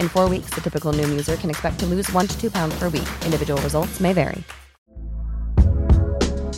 In four weeks, the typical Noom user can expect to lose one to two pounds per week. Individual results may vary.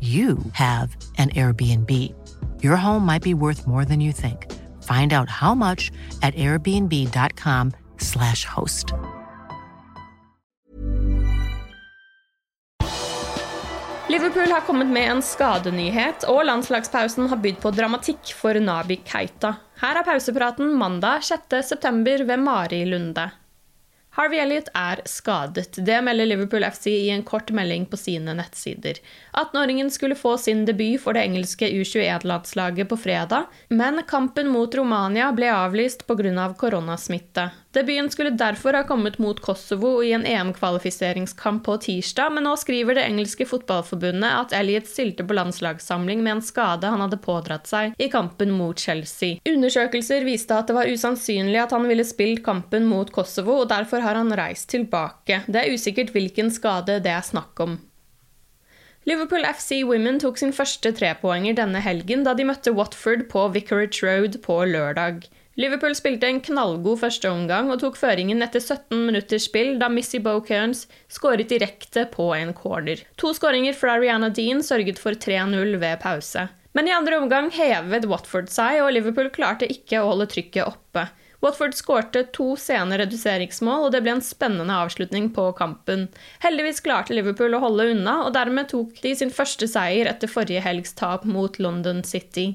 you have an Airbnb. Your home might be worth more than you think. Find out how much at airbnb.com/slash host. Liverpool har kommet med en skadenyhet, og landslagspausen har bydd på dramatikk for Nabi Keita. Her er pausepraten mandag 6.9. ved Mari Lunde. Harvey Elliot er skadet. Det melder Liverpool FC i en kort melding på sine nettsider. 18-åringen skulle få sin debut for det engelske U21-landslaget på fredag, men kampen mot Romania ble avlyst pga. Av koronasmitte. Debuten skulle derfor ha kommet mot Kosovo i en EM-kvalifiseringskamp på tirsdag, men nå skriver det engelske fotballforbundet at Elliot stilte på landslagssamling med en skade han hadde pådratt seg i kampen mot Chelsea. Undersøkelser viste at det var usannsynlig at han ville spilt kampen mot Kosovo, og derfor har han reist tilbake. Det er usikkert hvilken skade det er snakk om. Liverpool FC Women tok sin første trepoenger denne helgen da de møtte Watford på Vicarage Road på lørdag. Liverpool spilte en knallgod førsteomgang og tok føringen etter 17 minutters spill da Missy Bokearns skåret direkte på en corner. To skåringer fra Rihanna Dean sørget for 3-0 ved pause. Men i andre omgang hevet Watford seg, og Liverpool klarte ikke å holde trykket oppe. Watford skårte to sene reduseringsmål, og det ble en spennende avslutning på kampen. Heldigvis klarte Liverpool å holde unna, og dermed tok de sin første seier etter forrige helgs tap mot London City.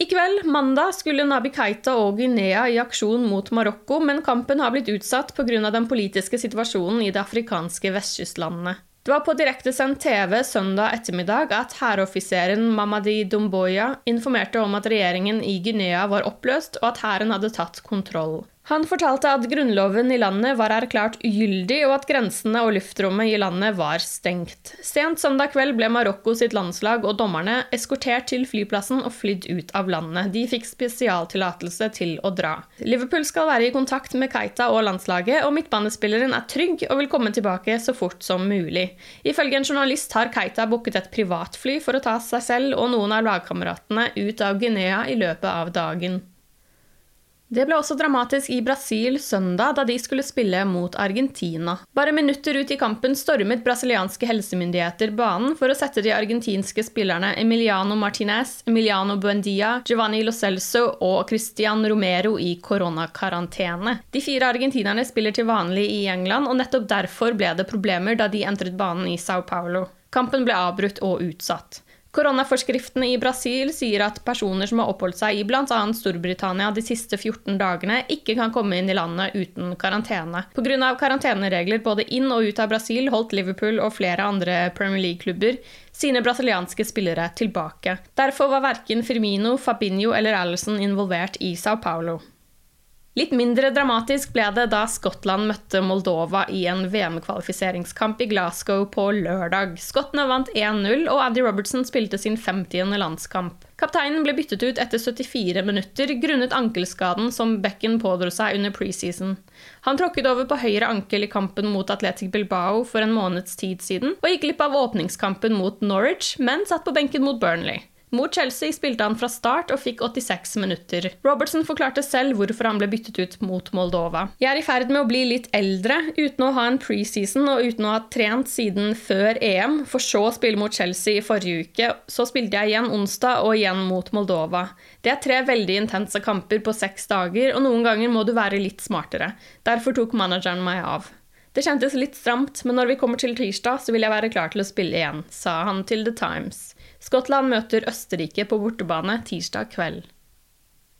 I kveld, mandag, skulle Nabi Keita og Guinea i aksjon mot Marokko, men kampen har blitt utsatt pga. den politiske situasjonen i de afrikanske vestkystlandene. Det var på direktesendt TV søndag ettermiddag at hæroffiseren Mamadi Domboya informerte om at regjeringen i Guinea var oppløst, og at hæren hadde tatt kontroll. Han fortalte at grunnloven i landet var erklært ugyldig, og at grensene og luftrommet i landet var stengt. Sent søndag kveld ble Marokko sitt landslag og dommerne eskortert til flyplassen og flydd ut av landet. De fikk spesialtillatelse til å dra. Liverpool skal være i kontakt med Keita og landslaget, og midtbanespilleren er trygg og vil komme tilbake så fort som mulig. Ifølge en journalist har Keita booket et privatfly for å ta seg selv og noen av lagkameratene ut av Guinea i løpet av dagen. Det ble også dramatisk i Brasil søndag, da de skulle spille mot Argentina. Bare minutter ut i kampen stormet brasilianske helsemyndigheter banen for å sette de argentinske spillerne Emiliano Martinez, Emiliano Buendia, Giovanni Lo Celso og Christian Romero i koronakarantene. De fire argentinerne spiller til vanlig i England, og nettopp derfor ble det problemer da de entret banen i Sao Paulo. Kampen ble avbrutt og utsatt. Koronaforskriftene i Brasil sier at personer som har oppholdt seg i bl.a. Storbritannia de siste 14 dagene, ikke kan komme inn i landet uten karantene. Pga. karanteneregler både inn og ut av Brasil holdt Liverpool og flere andre Premier League-klubber sine brasilianske spillere tilbake. Derfor var verken Firmino, Fabinho eller Alison involvert i Sao Paulo. Litt mindre dramatisk ble det da Skottland møtte Moldova i en VM-kvalifiseringskamp i Glasgow på lørdag. Skottene vant 1-0, og Addy Robertson spilte sin 50. landskamp. Kapteinen ble byttet ut etter 74 minutter grunnet ankelskaden som Becken pådro seg under preseason. Han tråkket over på høyre ankel i kampen mot Atletic Bilbao for en måneds tid siden, og gikk glipp av åpningskampen mot Norwich, men satt på benken mot Burnley. Mot Chelsea spilte han fra start og fikk 86 minutter. Robertson forklarte selv hvorfor han ble byttet ut mot Moldova. Jeg er i ferd med å bli litt eldre, uten å ha en preseason og uten å ha trent siden før EM, for så å spille mot Chelsea i forrige uke. Så spilte jeg igjen onsdag og igjen mot Moldova. Det er tre veldig intense kamper på seks dager, og noen ganger må du være litt smartere. Derfor tok manageren meg av. Det kjentes litt stramt, men når vi kommer til tirsdag, så vil jeg være klar til å spille igjen, sa han til The Times. Skottland møter Østerrike på bortebane tirsdag kveld.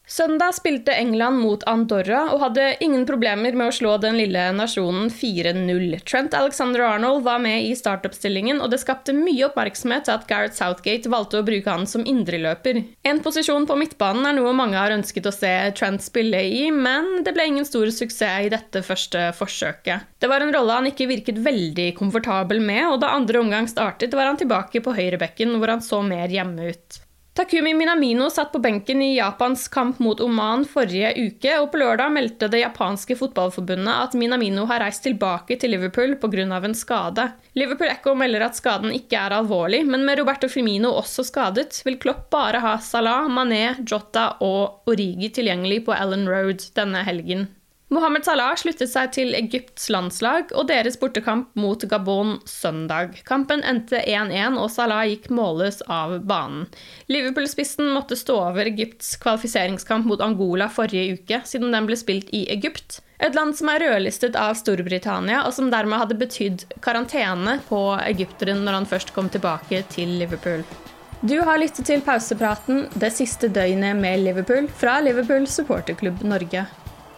Søndag spilte England mot Andorra og hadde ingen problemer med å slå den lille nasjonen 4-0. Trent Alexander Arnold var med i startoppstillingen, og det skapte mye oppmerksomhet at Gareth Southgate valgte å bruke han som indreløper. En posisjon på midtbanen er noe mange har ønsket å se Trent spille i, men det ble ingen stor suksess i dette første forsøket. Det var en rolle han ikke virket veldig komfortabel med, og da andre omgang startet, var han tilbake på høyrebekken, hvor han så mer hjemme ut. Takumi Minamino satt på benken i Japans kamp mot Oman forrige uke, og på lørdag meldte det japanske fotballforbundet at Minamino har reist tilbake til Liverpool pga. en skade. Liverpool Echo melder at skaden ikke er alvorlig, men med Roberto Firmino også skadet, vil Klopp bare ha Salah, Mané, Jota og Origi tilgjengelig på Ellen Road denne helgen. Mohammed Salah sluttet seg til Egypts landslag og deres bortekamp mot Gabon søndag. Kampen endte 1-1, og Salah gikk målløs av banen. Liverpool-spissen måtte stå over Egypts kvalifiseringskamp mot Angola forrige uke, siden den ble spilt i Egypt. Et land som er rødlistet av Storbritannia, og som dermed hadde betydd karantene på egypteren når han først kom tilbake til Liverpool. Du har lyttet til pausepraten det siste døgnet med Liverpool fra Liverpool supporterklubb Norge.